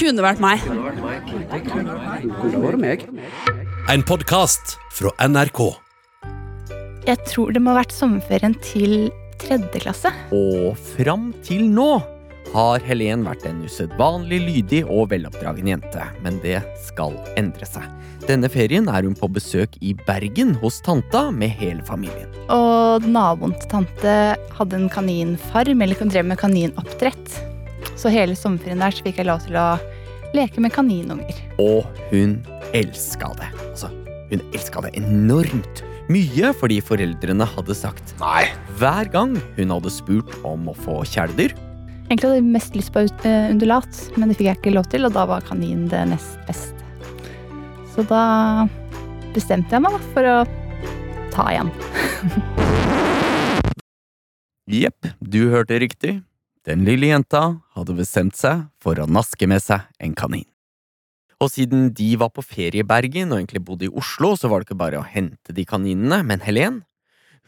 kunne vært meg. En podkast fra NRK. Jeg tror det må ha vært sommerferien til tredje klasse. Og fram til nå har Helen vært en usedvanlig lydig og veloppdragen jente, men det skal endre seg. Denne ferien er hun på besøk i Bergen hos tanta med hele familien. Og naboen til tante hadde en kaninfarm, eller drev med kaninoppdrett. Så hele sommerferien der så fikk jeg lov til å leke med kaninunger. Og hun elska det. Altså, hun elska det enormt. Mye fordi foreldrene hadde sagt nei hver gang hun hadde spurt om å få kjæledyr. Egentlig hadde jeg mest lyst på eh, undulat, men det fikk jeg ikke lov til, og da var kanin det nest beste. Så da bestemte jeg meg da for å ta igjen. Jepp, du hørte riktig. Den lille jenta hadde bestemt seg for å naske med seg en kanin. Og siden de var på ferie i Bergen og egentlig bodde i Oslo, så var det ikke bare å hente de kaninene, men Helen,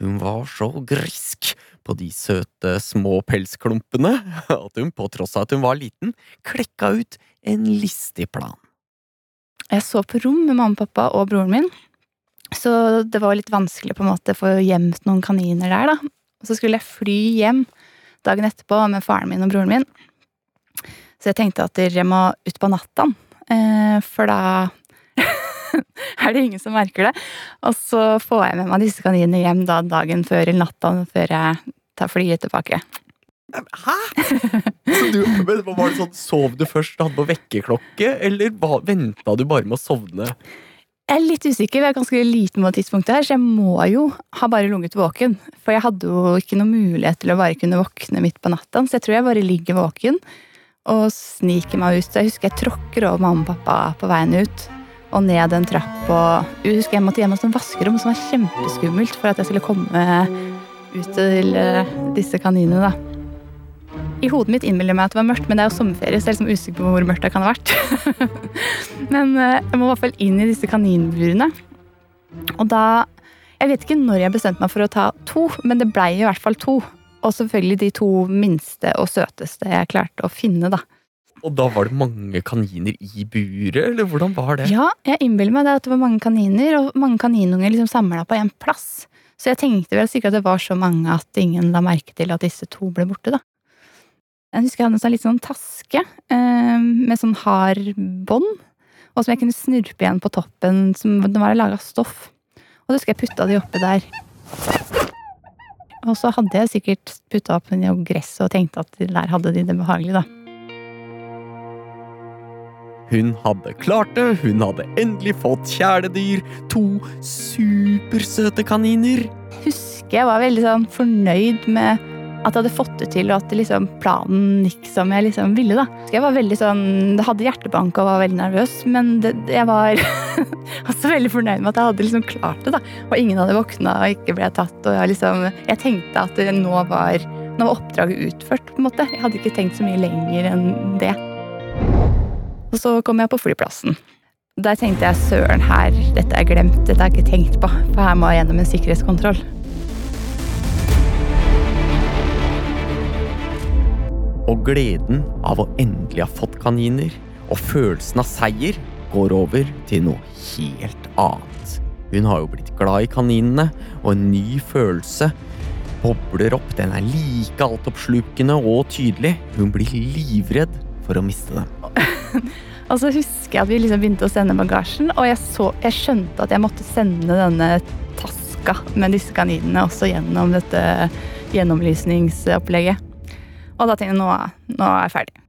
hun var så grisk på de søte små pelsklumpene at hun, på tross av at hun var liten, klekka ut en listig plan. Jeg så på rom med mamma, pappa og broren min, så det var litt vanskelig på en måte å få gjemt noen kaniner der, da. Og så skulle jeg fly hjem dagen etterpå med faren min og broren min. Så jeg tenkte at jeg må ut på natta, eh, for da er det ingen som merker det. Og så får jeg med meg disse kaninene hjem da dagen før eller natta før jeg tar flyet tilbake. Hæ?! Du, var det sånn, Sov du først og hadde på vekkerklokke, eller venta du bare med å sovne? Jeg er litt usikker, vi er ganske liten på tidspunktet her, så jeg må jo ha bare ligget våken. For jeg hadde jo ikke noen mulighet til å bare kunne våkne midt på natta, så jeg tror jeg bare ligger våken og sniker meg ut. Så jeg husker jeg tråkker over mamma og pappa på veien ut og ned en trapp. Og jeg husker jeg måtte hjem hos en vaskerom som var kjempeskummelt for at jeg skulle komme ut til eh, disse kaninene. da. I hodet mitt innbiller jeg meg at det var mørkt, men det er jo sommerferie, så jeg er liksom usikker på hvor mørkt det kan ha vært. men eh, jeg må i hvert fall inn i disse kaninburene. Og da Jeg vet ikke når jeg bestemte meg for å ta to, men det blei i hvert fall to. Og selvfølgelig de to minste og søteste jeg klarte å finne, da. Og da var det mange kaniner i buret, eller hvordan var det? Ja, jeg innbiller meg det at det var mange kaniner, og mange kaninunger liksom samla på én plass. Så jeg tenkte vel sikkert at det var så mange at ingen la merke til at disse to ble borte, da. Jeg husker jeg hadde en sånn litt sånn taske eh, med sånn hard bånd, og som jeg kunne snurpe igjen på toppen, som den var laga av stoff. Og så husker jeg putta de oppi der. Og så hadde jeg sikkert putta opp noe gress og tenkte at der hadde de det behagelig, da. Hun hadde klart det, hun hadde endelig fått kjæledyr. To supersøte kaniner. Husker jeg var veldig sånn fornøyd med at jeg hadde fått det til, og at liksom planen gikk som jeg liksom ville. da. Jeg var veldig sånn, det hadde hjertebank og var veldig nervøs, men det, jeg var også veldig fornøyd med at jeg hadde liksom klart det. da. Og ingen hadde våkna og ikke ble tatt. og Jeg, liksom, jeg tenkte at nå var, nå var oppdraget utført. på en måte. Jeg hadde ikke tenkt så mye lenger enn det. Og så kom jeg på flyplassen. Der tenkte jeg søren her, dette er glemt, dette jeg ikke tenkt på. For her må jeg gjennom en sikkerhetskontroll. Og gleden av å endelig ha fått kaniner, og følelsen av seier, går over til noe helt annet. Hun har jo blitt glad i kaninene, og en ny følelse bobler opp. Den er like altoppslukende og tydelig. Hun blir livredd for å miste dem. Og så husker jeg at vi liksom begynte å sende bagasjen, og jeg, så, jeg skjønte at jeg måtte sende denne taska med disse kaninene også gjennom dette gjennomlysningsopplegget. Og da tenkte jeg nå, nå er jeg ferdig.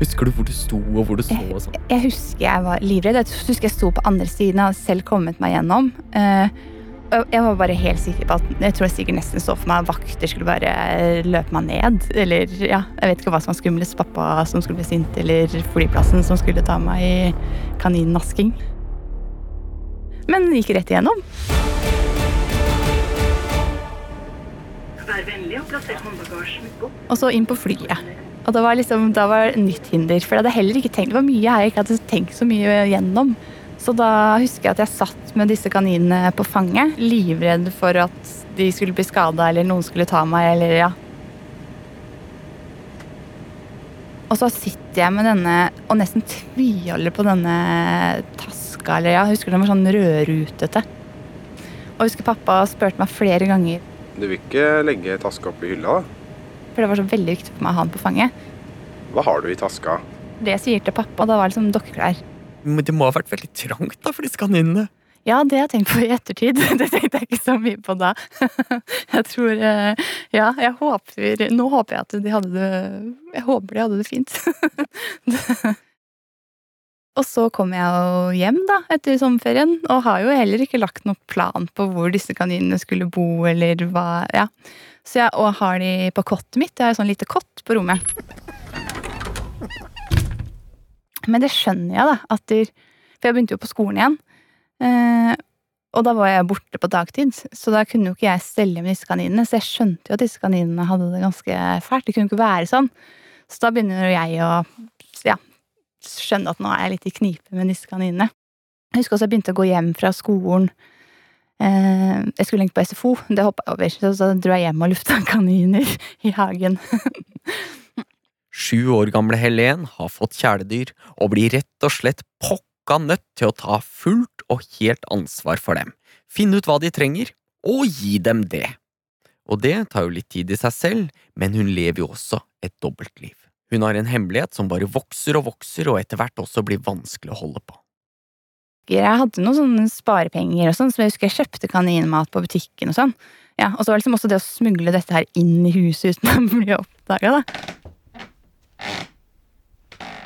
Husker du hvor du sto og hvor du så? og sånn? Jeg husker jeg var livredd. Jeg husker jeg sto på andre siden og selv kommet meg gjennom. Eh, jeg var bare helt sikker på at Jeg tror jeg sikkert nesten så for meg at vakter skulle bare løpe meg ned. Eller ja, jeg vet ikke hva som var skumlest. Pappa som skulle bli sint, eller flyplassen som skulle ta meg i kaninnasking. Men gikk rett igjennom. Og så inn på flyet. Og det var liksom, da var nytt hinder. For jeg hadde heller ikke tenkt, det var mye jeg ikke hadde tenkt så mye gjennom. Så da husker jeg at jeg satt med disse kaninene på fanget, livredd for at de skulle bli skada eller noen skulle ta meg, eller ja. Og så sitter jeg med denne og nesten tviholder på denne taska. Eller ja, jeg husker den var sånn rødrutete. Og jeg husker pappa spurte meg flere ganger, Du vil ikke legge taska oppi hylla, da? for det var så veldig viktig for meg å ha den på fanget. Hva har du i taska? Det jeg sier til pappa, da var liksom dokkeklær. Men det må ha vært veldig trangt da for disse kaninene. Ja, det har jeg tenkt på i ettertid. Det tenkte jeg ikke så mye på da. Jeg tror eh, Ja, jeg håper Nå håper jeg at de hadde det Jeg håper de hadde det fint. Og så kom jeg jo hjem da, etter sommerferien, og har jo heller ikke lagt noen plan på hvor disse kaninene skulle bo, eller hva Ja. Så jeg og har de på kottet mitt. Jeg har jo sånn lite kott på rommet. Men det skjønner jeg, da. At de, for jeg begynte jo på skolen igjen. Eh, og da var jeg borte på dagtid, så da kunne jo ikke jeg stelle med disse kaninene. Så jeg skjønte jo at disse kaninene hadde det ganske fælt. Det kunne ikke være sånn. Så da begynner jo jeg å ja, skjønne at nå er jeg litt i knipe med disse kaninene. Jeg husker også jeg begynte å gå hjem fra skolen. Eh, jeg skulle egentlig på SFO, det hoppa jeg over. Så, så dro jeg hjem og lufta kaniner i hagen. Sju år gamle Helen har fått kjæledyr og blir rett og slett pokka nødt til å ta fullt og helt ansvar for dem, finne ut hva de trenger, og gi dem det. Og det tar jo litt tid i seg selv, men hun lever jo også et dobbeltliv. Hun har en hemmelighet som bare vokser og vokser, og etter hvert også blir vanskelig å holde på. Jeg hadde noen sånne sparepenger og sånn, som jeg husker jeg kjøpte kaninmat på butikken og sånn. Ja, og så var det liksom også det å smugle dette her inn i huset uten å bli oppdaga, da.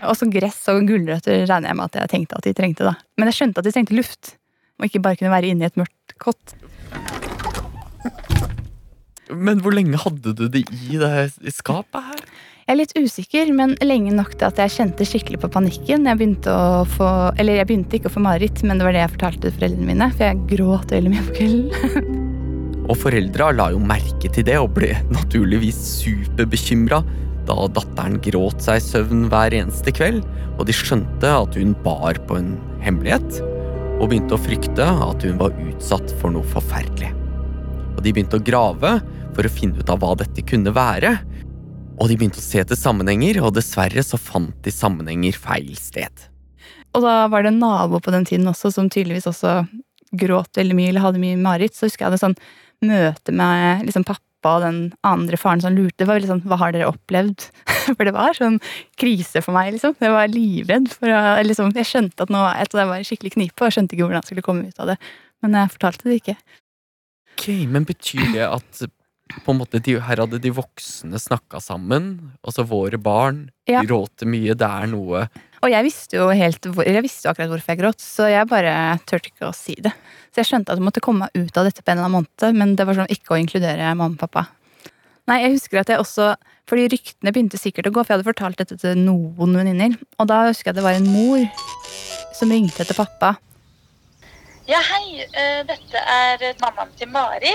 Og så gress og gulrøtter regner jeg med at jeg tenkte at de trengte, da. Men jeg skjønte at de trengte luft, og ikke bare kunne være inne i et mørkt kott. Men hvor lenge hadde du det i det skapet her? Jeg er litt usikker, men lenge nok til at jeg kjente skikkelig på panikken. Jeg begynte få, jeg begynte ikke å få mareritt, men det var det jeg fortalte foreldrene mine. For jeg gråt veldig mye på kvelden. Og foreldra la jo merke til det og ble naturligvis superbekymra da datteren gråt seg i søvn hver eneste kveld, og de skjønte at hun bar på en hemmelighet, og begynte å frykte at hun var utsatt for noe forferdelig. Og de begynte å grave for å finne ut av hva dette kunne være, og de begynte å se etter sammenhenger, og dessverre så fant de sammenhenger feil sted. Og da var det en nabo på den tiden også som tydeligvis også gråt veldig mye eller hadde mye mareritt. Så husker jeg hadde sånn møte med liksom pappa og den andre faren som lurte. Det var veldig sånn Hva har dere opplevd? For det var sånn krise for meg, liksom. Jeg var livredd. For å, liksom, jeg skjønte at nå etter jeg var i skikkelig knipe, og skjønte ikke hvordan jeg skulle komme ut av det. Men jeg fortalte det ikke. Ok, Men betyr det at på en måte de, her hadde de voksne snakka sammen? Altså våre barn? Ja. De gråter mye, det er noe Og jeg visste jo helt jeg visste jo akkurat hvorfor jeg gråt, så jeg bare turte ikke å si det. Så jeg skjønte at jeg måtte komme meg ut av dette på en eller annen måned, men det var sånn ikke å inkludere mamma og pappa. Nei, jeg husker at jeg også Fordi ryktene begynte sikkert å gå, for jeg hadde fortalt dette til noen venninner. Og da husker jeg at det var en mor som ringte etter pappa. Ja, hei. eh, dette er mammaen til Mari.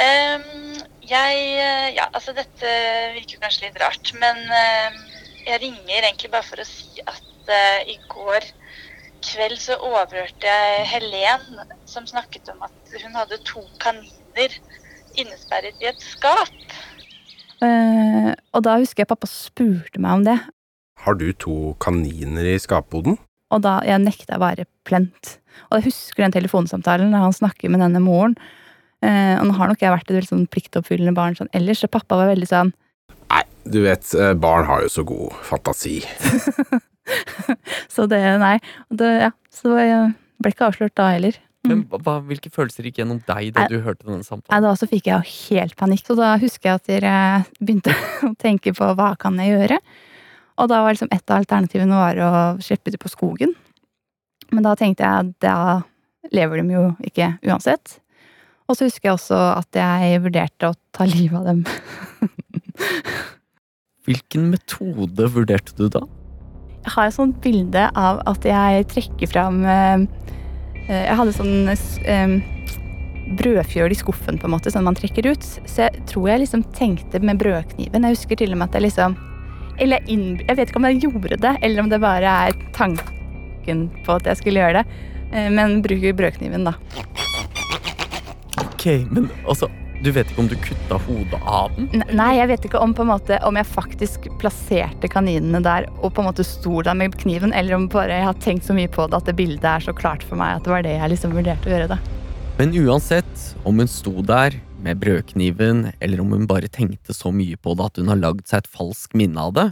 Ehm, jeg eh, Ja, altså dette virker kanskje litt rart, men eh, jeg ringer egentlig bare for å si at uh, i går kveld så overhørte jeg Helen, som snakket om at hun hadde to kaniner innesperret i et skap. Uh, og da husker jeg pappa spurte meg om det, Har du to kaniner i skapboden? og da jeg nekta å være plent. Og jeg husker den telefonsamtalen da han snakker med denne moren. Eh, og nå har nok jeg vært et veldig sånn pliktoppfyllende barn sånn ellers, så pappa var veldig sånn Nei, du vet, eh, barn har jo så god fantasi. Så det, nei. Det, ja, så jeg ble ikke avslørt da heller. Men hva, hvilke følelser gikk gjennom deg da du hørte denne Nei, samtalen? da så fikk jeg jo helt panikk. Så da husker jeg at jeg begynte å tenke på hva kan jeg gjøre. Og da var liksom et av alternativene var å slippe dem på skogen. Men da tenkte jeg at da lever de jo ikke uansett. Og så husker jeg også at jeg vurderte å ta livet av dem. Hvilken metode vurderte du da? Jeg har et sånt bilde av at jeg trekker fram eh, eh, Jeg hadde sånn eh, brødfjøl i skuffen, på en måte, sånn man trekker ut. Så jeg tror jeg liksom tenkte med brødkniven. Jeg husker til og med at jeg liksom Eller jeg, inn, jeg vet ikke om jeg gjorde det, eller om det bare er tanken på at jeg skulle gjøre det. Eh, Men bruker brødkniven, da. Ok, men altså Du vet ikke om du kutta hodet av den? Nei, jeg vet ikke om, måte, om jeg faktisk plasserte kaninene der og på en måte sto der med kniven, eller om bare jeg har tenkt så mye på det at det bildet er så klart for meg at det var det jeg liksom vurderte å gjøre. da. Men uansett, om hun sto der med brødkniven, eller om hun bare tenkte så mye på det at hun har lagd seg et falskt minne av det,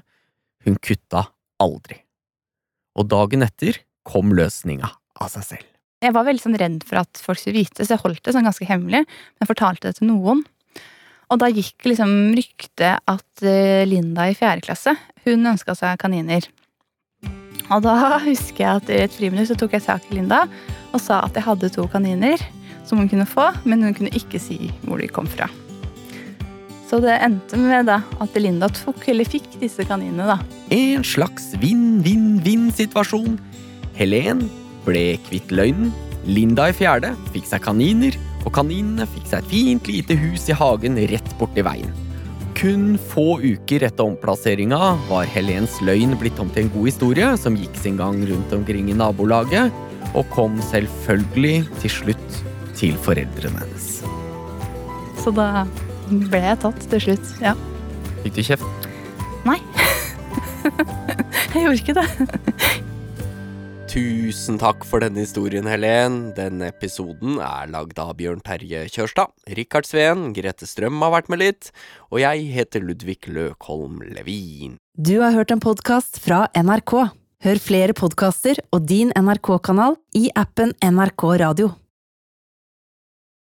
hun kutta aldri. Og dagen etter kom løsninga av seg selv. Jeg var veldig sånn redd for at folk skulle vite, så jeg holdt det sånn ganske hemmelig. Men fortalte det til noen. Og da gikk liksom ryktet at eh, Linda i fjerde klasse, hun ønska seg kaniner. Og da husker jeg at i et friminutt så tok jeg tak i Linda og sa at jeg hadde to kaniner som hun kunne få, men hun kunne ikke si hvor de kom fra. Så det endte med da at Linda tok, eller fikk disse kaninene, da. En slags vinn-vinn-vinn-situasjon. Helen ble kvitt løgnen, Linda i fjerde fikk seg kaniner, og kaninene fikk seg et fint lite hus i hagen rett borti veien. Kun få uker etter omplasseringa var Helens løgn blitt om til en god historie som gikk sin gang rundt omkring i nabolaget, og kom selvfølgelig til slutt til foreldrene hennes. Så da ble jeg tatt til slutt. Ja. Fikk du kjeft? Nei. jeg gjorde ikke det. Tusen takk for denne historien, Helen. Denne episoden er lagd av Bjørn Terje Kjørstad. Rikard Sveen, Grete Strøm har vært med litt. Og jeg heter Ludvig Løkholm Levin. Du har hørt en podkast fra NRK. Hør flere podkaster og din NRK-kanal i appen NRK Radio.